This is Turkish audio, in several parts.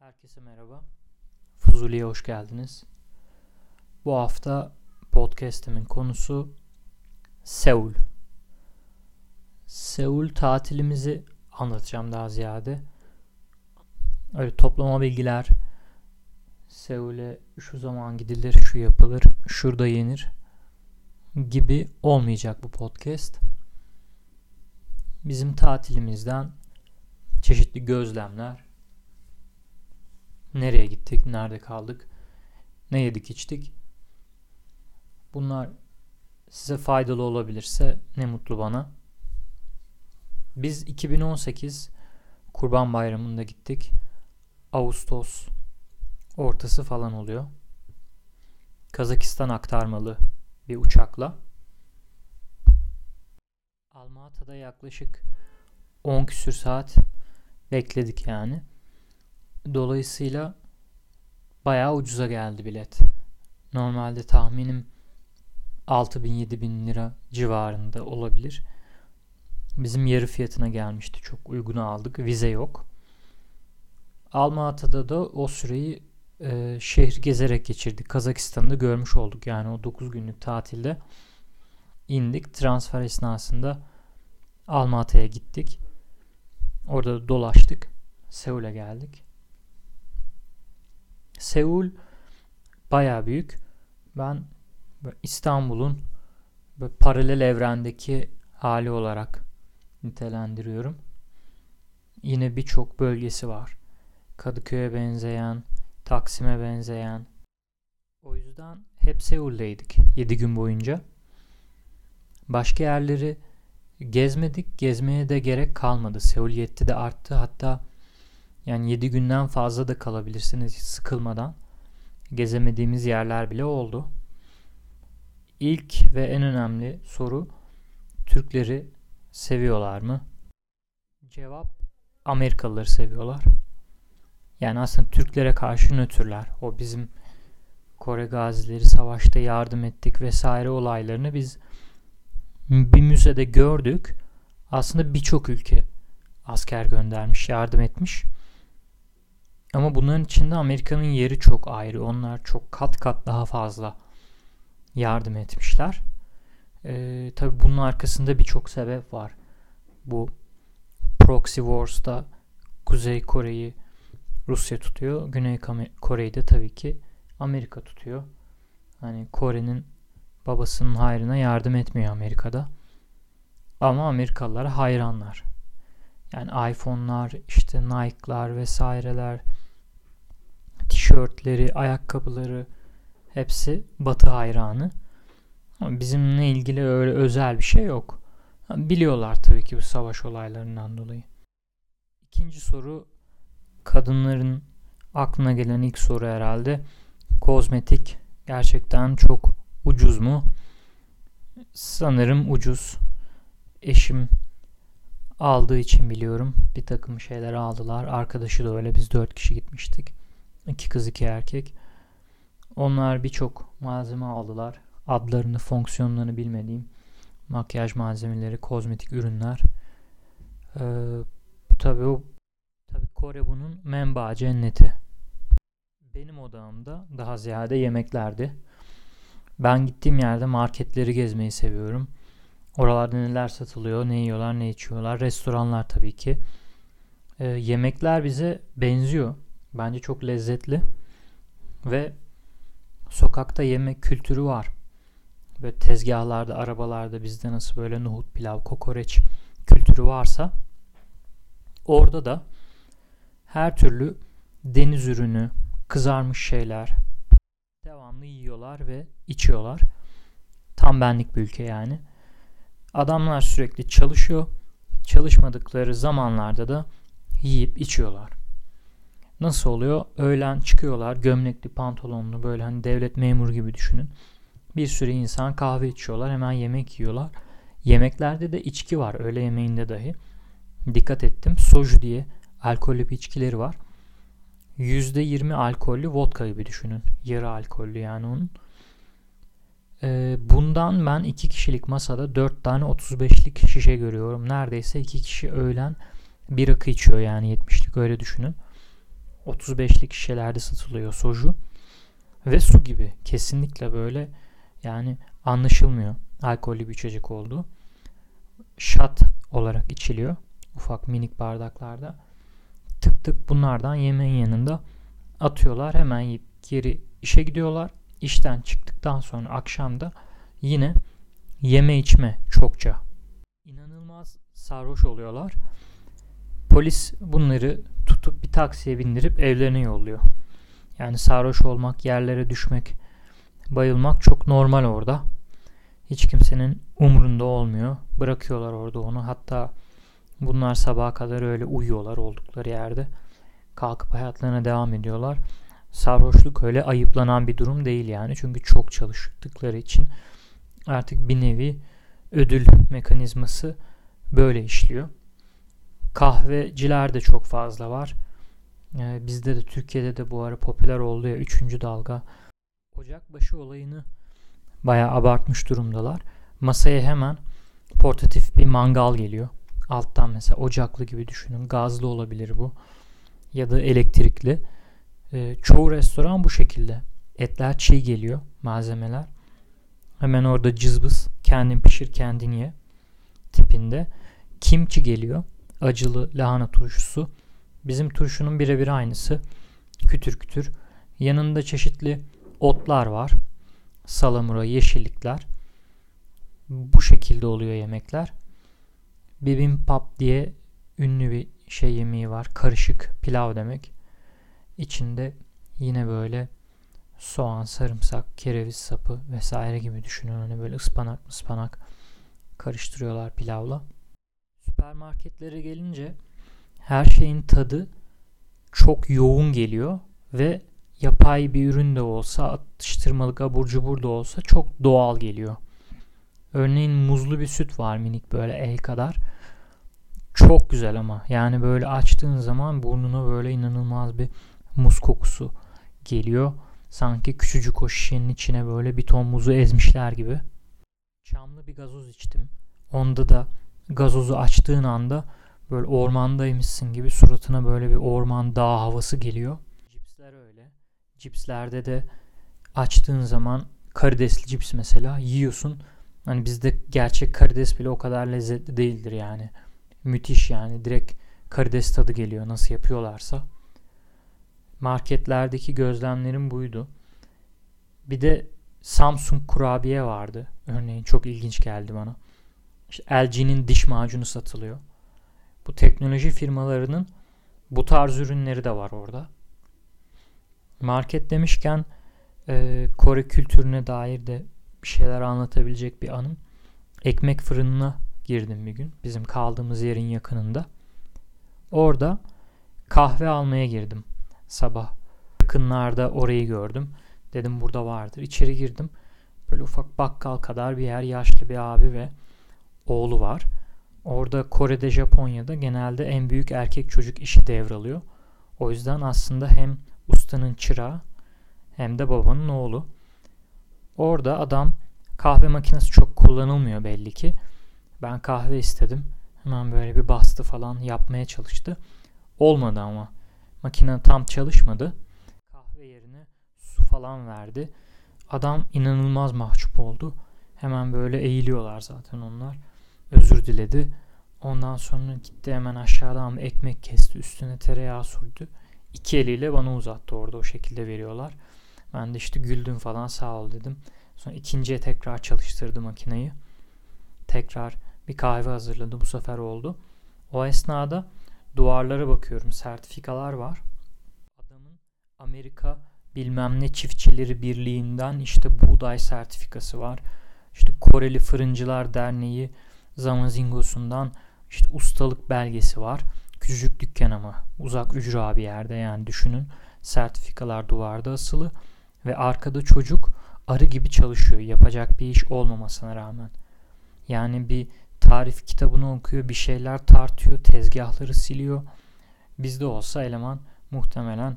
Herkese merhaba. Fuzuli'ye hoş geldiniz. Bu hafta podcast'imin konusu Seul. Seul tatilimizi anlatacağım daha ziyade. Öyle toplama bilgiler, Seul'e şu zaman gidilir, şu yapılır, şurada yenir gibi olmayacak bu podcast. Bizim tatilimizden çeşitli gözlemler, nereye gittik, nerede kaldık, ne yedik içtik. Bunlar size faydalı olabilirse ne mutlu bana. Biz 2018 Kurban Bayramı'nda gittik. Ağustos ortası falan oluyor. Kazakistan aktarmalı bir uçakla. Almata'da yaklaşık 10 küsür saat bekledik yani. Dolayısıyla bayağı ucuza geldi bilet. Normalde tahminim 6000-7000 lira civarında olabilir. Bizim yarı fiyatına gelmişti. Çok uyguna aldık. Vize yok. Almata'da da o süreyi e, şehir gezerek geçirdik. Kazakistan'da görmüş olduk. Yani o 9 günlük tatilde indik. Transfer esnasında Almata'ya gittik. Orada dolaştık. Seul'e geldik. Seul baya büyük. Ben İstanbul'un paralel evrendeki hali olarak nitelendiriyorum. Yine birçok bölgesi var. Kadıköy'e benzeyen, Taksim'e benzeyen. O yüzden hep Seul'deydik 7 gün boyunca. Başka yerleri gezmedik. Gezmeye de gerek kalmadı. Seul yetti de arttı. Hatta yani 7 günden fazla da kalabilirsiniz sıkılmadan. Gezemediğimiz yerler bile oldu. İlk ve en önemli soru Türkleri seviyorlar mı? Cevap Amerikalıları seviyorlar. Yani aslında Türklere karşı nötrler. O bizim Kore gazileri savaşta yardım ettik vesaire olaylarını biz bir müzede gördük. Aslında birçok ülke asker göndermiş, yardım etmiş. Ama bunların içinde Amerika'nın yeri çok ayrı. Onlar çok kat kat daha fazla yardım etmişler. Ee, Tabi bunun arkasında birçok sebep var. Bu Proxy Wars'ta Kuzey Kore'yi Rusya tutuyor. Güney Kore'yi de tabii ki Amerika tutuyor. Hani Kore'nin babasının hayrına yardım etmiyor Amerika'da. Ama Amerikalılara hayranlar. Yani iPhone'lar, işte Nike'lar vesaireler, tişörtleri, ayakkabıları hepsi Batı hayranı. Ama bizimle ilgili öyle özel bir şey yok. Biliyorlar tabii ki bu savaş olaylarından dolayı. İkinci soru kadınların aklına gelen ilk soru herhalde. Kozmetik gerçekten çok ucuz mu? Sanırım ucuz. Eşim aldığı için biliyorum. Bir takım şeyler aldılar. Arkadaşı da öyle. Biz dört kişi gitmiştik. İki kız iki erkek. Onlar birçok malzeme aldılar. Adlarını, fonksiyonlarını bilmediğim makyaj malzemeleri, kozmetik ürünler. Ee, tabii o tabii Kore bunun menba cenneti. Benim odağımda daha ziyade yemeklerdi. Ben gittiğim yerde marketleri gezmeyi seviyorum. Oralarda neler satılıyor, ne yiyorlar, ne içiyorlar. Restoranlar tabii ki. Ee, yemekler bize benziyor. Bence çok lezzetli. Ve sokakta yemek kültürü var. Böyle tezgahlarda, arabalarda bizde nasıl böyle nohut, pilav, kokoreç kültürü varsa orada da her türlü deniz ürünü, kızarmış şeyler devamlı yiyorlar ve içiyorlar. Tam benlik bir ülke yani. Adamlar sürekli çalışıyor. Çalışmadıkları zamanlarda da yiyip içiyorlar. Nasıl oluyor? Öğlen çıkıyorlar gömlekli pantolonlu böyle hani devlet memuru gibi düşünün. Bir sürü insan kahve içiyorlar hemen yemek yiyorlar. Yemeklerde de içki var öğle yemeğinde dahi. Dikkat ettim soju diye alkollü bir içkileri var. %20 alkollü vodka gibi düşünün. Yarı alkollü yani onun. Ee, bundan ben iki kişilik masada 4 tane 35'lik şişe görüyorum. Neredeyse iki kişi öğlen bir rakı içiyor yani 70'lik öyle düşünün. 35'lik şişelerde satılıyor soju. Ve su gibi. Kesinlikle böyle yani anlaşılmıyor alkollü bir içecek olduğu. Şat olarak içiliyor. Ufak minik bardaklarda. Tık tık bunlardan yemeğin yanında atıyorlar. Hemen yiyip geri işe gidiyorlar. İşten çıktıktan sonra akşamda yine yeme içme çokça. İnanılmaz sarhoş oluyorlar. Polis bunları tutup bir taksiye bindirip evlerine yolluyor. Yani sarhoş olmak, yerlere düşmek, bayılmak çok normal orada. Hiç kimsenin umrunda olmuyor. Bırakıyorlar orada onu. Hatta bunlar sabaha kadar öyle uyuyorlar oldukları yerde. Kalkıp hayatlarına devam ediyorlar. Sarhoşluk öyle ayıplanan bir durum değil yani. Çünkü çok çalıştıkları için artık bir nevi ödül mekanizması böyle işliyor. Kahveciler de çok fazla var. Ee, bizde de Türkiye'de de bu ara popüler oldu ya 3. dalga. Ocakbaşı olayını bayağı abartmış durumdalar. Masaya hemen portatif bir mangal geliyor. Alttan mesela ocaklı gibi düşünün. Gazlı olabilir bu. Ya da elektrikli. Ee, çoğu restoran bu şekilde. Etler çiğ geliyor malzemeler. Hemen orada cızbız kendin pişir kendin ye tipinde. Kimçi geliyor. Acılı lahana turşusu. Bizim turşunun birebir aynısı. Kütür kütür. Yanında çeşitli otlar var. Salamura, yeşillikler. Bu şekilde oluyor yemekler. Bibimbap diye ünlü bir şey yemeği var. Karışık pilav demek. İçinde yine böyle soğan, sarımsak, kereviz sapı vesaire gibi düşünün. Hani böyle ıspanak ıspanak karıştırıyorlar pilavla. Süpermarketlere gelince her şeyin tadı çok yoğun geliyor ve yapay bir ürün de olsa, atıştırmalık abur cubur da olsa çok doğal geliyor. Örneğin muzlu bir süt var minik böyle el kadar. Çok güzel ama yani böyle açtığın zaman burnuna böyle inanılmaz bir muz kokusu geliyor. Sanki küçücük o şişenin içine böyle bir ton muzu ezmişler gibi. Çamlı bir gazoz içtim. Onda da gazozu açtığın anda böyle ormandaymışsın gibi suratına böyle bir orman dağ havası geliyor. Cipsler öyle. Cipslerde de açtığın zaman karidesli cips mesela yiyorsun. Hani bizde gerçek karides bile o kadar lezzetli değildir yani. Müthiş yani direkt karides tadı geliyor nasıl yapıyorlarsa. Marketlerdeki gözlemlerim buydu. Bir de Samsung kurabiye vardı. Örneğin çok ilginç geldi bana. İşte LG'nin diş macunu satılıyor. Bu teknoloji firmalarının bu tarz ürünleri de var orada. Market demişken e, Kore kültürüne dair de bir şeyler anlatabilecek bir anım. Ekmek fırınına girdim bir gün. Bizim kaldığımız yerin yakınında. Orada kahve almaya girdim sabah. Yakınlarda orayı gördüm. Dedim burada vardır. İçeri girdim. Böyle ufak bakkal kadar bir yer. Yaşlı bir abi ve oğlu var. Orada Kore'de, Japonya'da genelde en büyük erkek çocuk işi devralıyor. O yüzden aslında hem ustanın çırağı hem de babanın oğlu. Orada adam kahve makinesi çok kullanılmıyor belli ki. Ben kahve istedim. Hemen böyle bir bastı falan yapmaya çalıştı. Olmadı ama. Makine tam çalışmadı. Kahve yerine su falan verdi. Adam inanılmaz mahcup oldu. Hemen böyle eğiliyorlar zaten onlar. Özür diledi. Ondan sonra gitti hemen aşağıdan ekmek kesti. Üstüne tereyağı sürdü. İki eliyle bana uzattı orada o şekilde veriyorlar. Ben de işte güldüm falan sağ ol dedim. Sonra ikinciye tekrar çalıştırdı makineyi. Tekrar bir kahve hazırladı. Bu sefer oldu. O esnada duvarlara bakıyorum. Sertifikalar var. Adamın Amerika bilmem ne çiftçileri birliğinden işte buğday sertifikası var. İşte Koreli Fırıncılar Derneği Zamazingo'sundan işte ustalık belgesi var. Küçücük dükkan ama uzak ücra bir yerde yani düşünün. Sertifikalar duvarda asılı ve arkada çocuk arı gibi çalışıyor yapacak bir iş olmamasına rağmen. Yani bir tarif kitabını okuyor, bir şeyler tartıyor, tezgahları siliyor. Bizde olsa eleman muhtemelen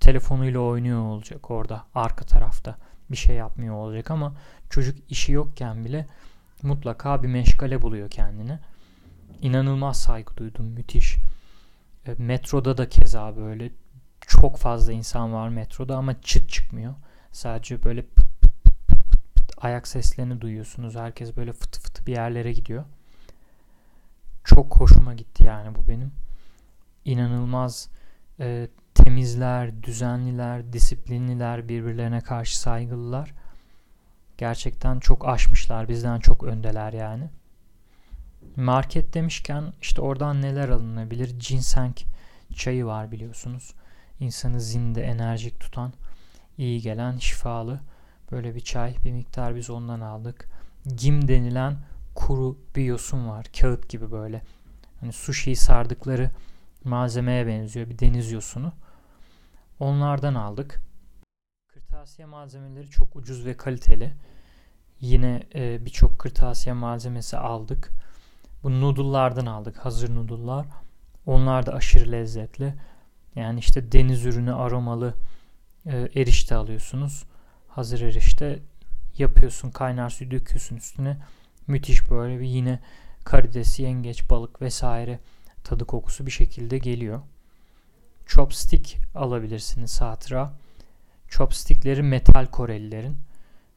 telefonuyla oynuyor olacak orada arka tarafta. Bir şey yapmıyor olacak ama çocuk işi yokken bile mutlaka bir meşgale buluyor kendini. İnanılmaz saygı duydum. Müthiş. E, metroda da keza böyle çok fazla insan var metroda ama çıt çıkmıyor. Sadece böyle pıt pıt pıt pıt pıt ayak seslerini duyuyorsunuz. Herkes böyle fıtı fıtı bir yerlere gidiyor. Çok hoşuma gitti yani bu benim. İnanılmaz e, temizler, düzenliler, disiplinliler, birbirlerine karşı saygılılar. Gerçekten çok aşmışlar. Bizden çok öndeler yani. Market demişken işte oradan neler alınabilir? Ginseng çayı var biliyorsunuz. İnsanı zinde, enerjik tutan, iyi gelen, şifalı böyle bir çay. Bir miktar biz ondan aldık. Gim denilen kuru bir yosun var. Kağıt gibi böyle. Hani sushi'yi sardıkları malzemeye benziyor. Bir deniz yosunu. Onlardan aldık. Kırtasiye malzemeleri çok ucuz ve kaliteli. Yine e, birçok kırtasiye malzemesi aldık. Bu noodle'lardan aldık. Hazır noodle'lar. Onlar da aşırı lezzetli. Yani işte deniz ürünü aromalı e, erişte alıyorsunuz. Hazır erişte yapıyorsun. Kaynar suyu döküyorsun üstüne. Müthiş böyle bir yine karides, yengeç, balık vesaire tadı kokusu bir şekilde geliyor. Chopstick alabilirsiniz hatıra. Chopstickleri metal Korelilerin.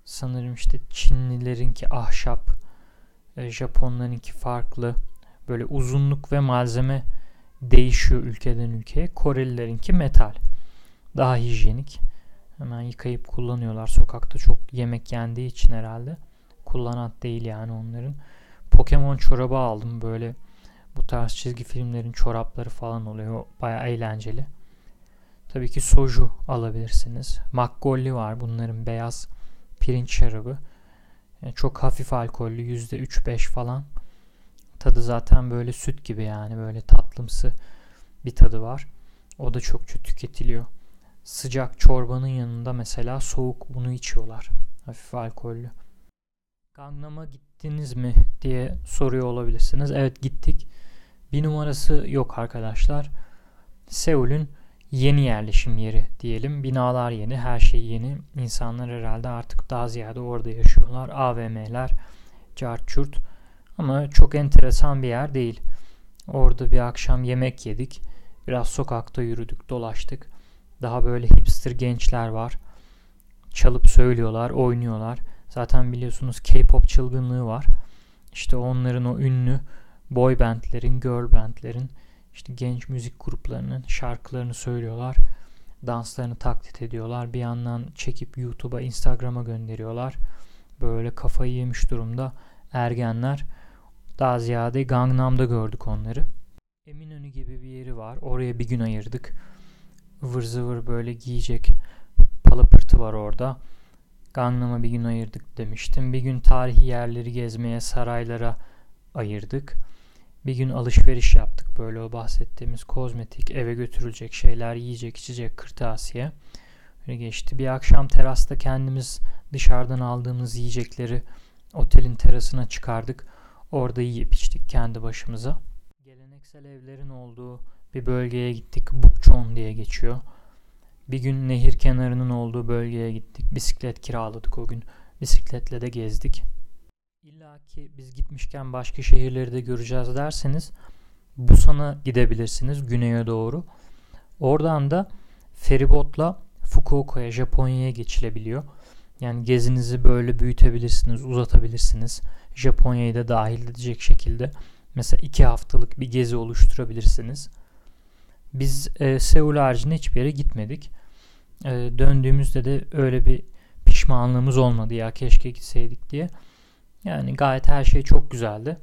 Sanırım işte Çinlilerinki ahşap, e, Japonlarınki farklı. Böyle uzunluk ve malzeme değişiyor ülkeden ülkeye. Korelilerinki metal. Daha hijyenik. Hemen yıkayıp kullanıyorlar. Sokakta çok yemek yendiği için herhalde. Kullanat değil yani onların. Pokemon çorabı aldım böyle bu tarz çizgi filmlerin çorapları falan oluyor. Baya eğlenceli. Tabii ki soju alabilirsiniz. Makgolli var bunların beyaz pirinç şarabı. Yani çok hafif alkollü %3-5 falan. Tadı zaten böyle süt gibi yani böyle tatlımsı bir tadı var. O da çokça tüketiliyor. Sıcak çorbanın yanında mesela soğuk bunu içiyorlar. Hafif alkollü. Gangnam'a gittiniz mi diye soruyor olabilirsiniz. Evet gittik. Bir numarası yok arkadaşlar. Seul'ün yeni yerleşim yeri diyelim. Binalar yeni, her şey yeni. İnsanlar herhalde artık daha ziyade orada yaşıyorlar. AVM'ler, carçurt. Ama çok enteresan bir yer değil. Orada bir akşam yemek yedik. Biraz sokakta yürüdük, dolaştık. Daha böyle hipster gençler var. Çalıp söylüyorlar, oynuyorlar. Zaten biliyorsunuz K-pop çılgınlığı var. İşte onların o ünlü boy bandlerin, girl bandlerin, işte genç müzik gruplarının şarkılarını söylüyorlar. Danslarını taklit ediyorlar. Bir yandan çekip YouTube'a, Instagram'a gönderiyorlar. Böyle kafayı yemiş durumda ergenler. Daha ziyade Gangnam'da gördük onları. Eminönü gibi bir yeri var. Oraya bir gün ayırdık. Vır zıvır böyle giyecek palapırtı var orada. Gangnam'a bir gün ayırdık demiştim. Bir gün tarihi yerleri gezmeye, saraylara ayırdık. Bir gün alışveriş yaptık. Böyle o bahsettiğimiz kozmetik, eve götürülecek şeyler, yiyecek, içecek, kırtasiye. Öyle geçti. Bir akşam terasta kendimiz dışarıdan aldığımız yiyecekleri otelin terasına çıkardık. Orada yiyip içtik kendi başımıza. Geleneksel evlerin olduğu bir bölgeye gittik. Bukchon diye geçiyor. Bir gün nehir kenarının olduğu bölgeye gittik. Bisiklet kiraladık o gün. Bisikletle de gezdik. İlla ki biz gitmişken başka şehirleri de göreceğiz derseniz Busan'a gidebilirsiniz güneye doğru. Oradan da feribotla Fukuoka'ya, Japonya'ya geçilebiliyor. Yani gezinizi böyle büyütebilirsiniz, uzatabilirsiniz. Japonya'yı da dahil edecek şekilde mesela iki haftalık bir gezi oluşturabilirsiniz. Biz e, Seul haricinde hiçbir yere gitmedik. E, döndüğümüzde de öyle bir pişmanlığımız olmadı ya keşke gitseydik diye. Yani gayet her şey çok güzeldi.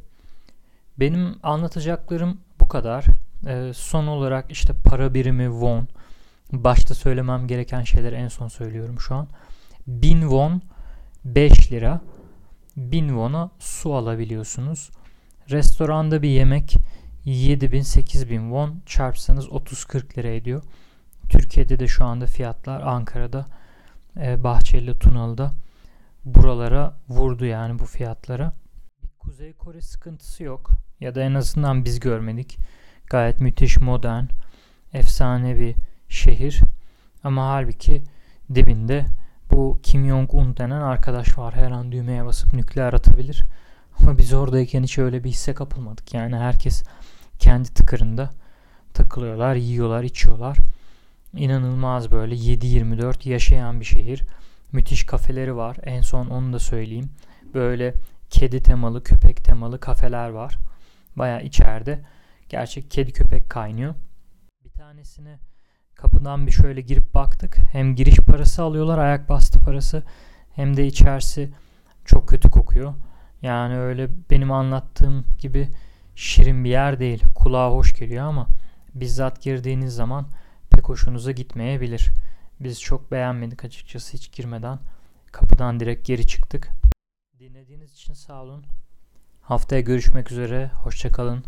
Benim anlatacaklarım bu kadar. E, son olarak işte para birimi won. Başta söylemem gereken şeyleri en son söylüyorum şu an. 1000 won 5 lira. 1000 won'a su alabiliyorsunuz. Restoranda bir yemek 7000 8000 won çarpsanız 30-40 lira ediyor. Türkiye'de de şu anda fiyatlar Ankara'da e, Bahçeli Tunalı'da buralara vurdu yani bu fiyatlara. Kuzey Kore sıkıntısı yok ya da en azından biz görmedik. Gayet müthiş modern, efsane bir şehir. Ama halbuki dibinde bu Kim Jong-un denen arkadaş var. Her an düğmeye basıp nükleer atabilir. Ama biz oradayken hiç öyle bir hisse kapılmadık. Yani herkes kendi tıkırında takılıyorlar, yiyorlar, içiyorlar. inanılmaz böyle 7-24 yaşayan bir şehir. Müthiş kafeleri var. En son onu da söyleyeyim. Böyle kedi temalı, köpek temalı kafeler var. Baya içeride. Gerçek kedi köpek kaynıyor. Bir tanesine kapıdan bir şöyle girip baktık. Hem giriş parası alıyorlar, ayak bastı parası. Hem de içerisi çok kötü kokuyor. Yani öyle benim anlattığım gibi şirin bir yer değil. Kulağa hoş geliyor ama bizzat girdiğiniz zaman pek hoşunuza gitmeyebilir. Biz çok beğenmedik açıkçası hiç girmeden. Kapıdan direkt geri çıktık. Dinlediğiniz için sağ olun. Haftaya görüşmek üzere. Hoşçakalın.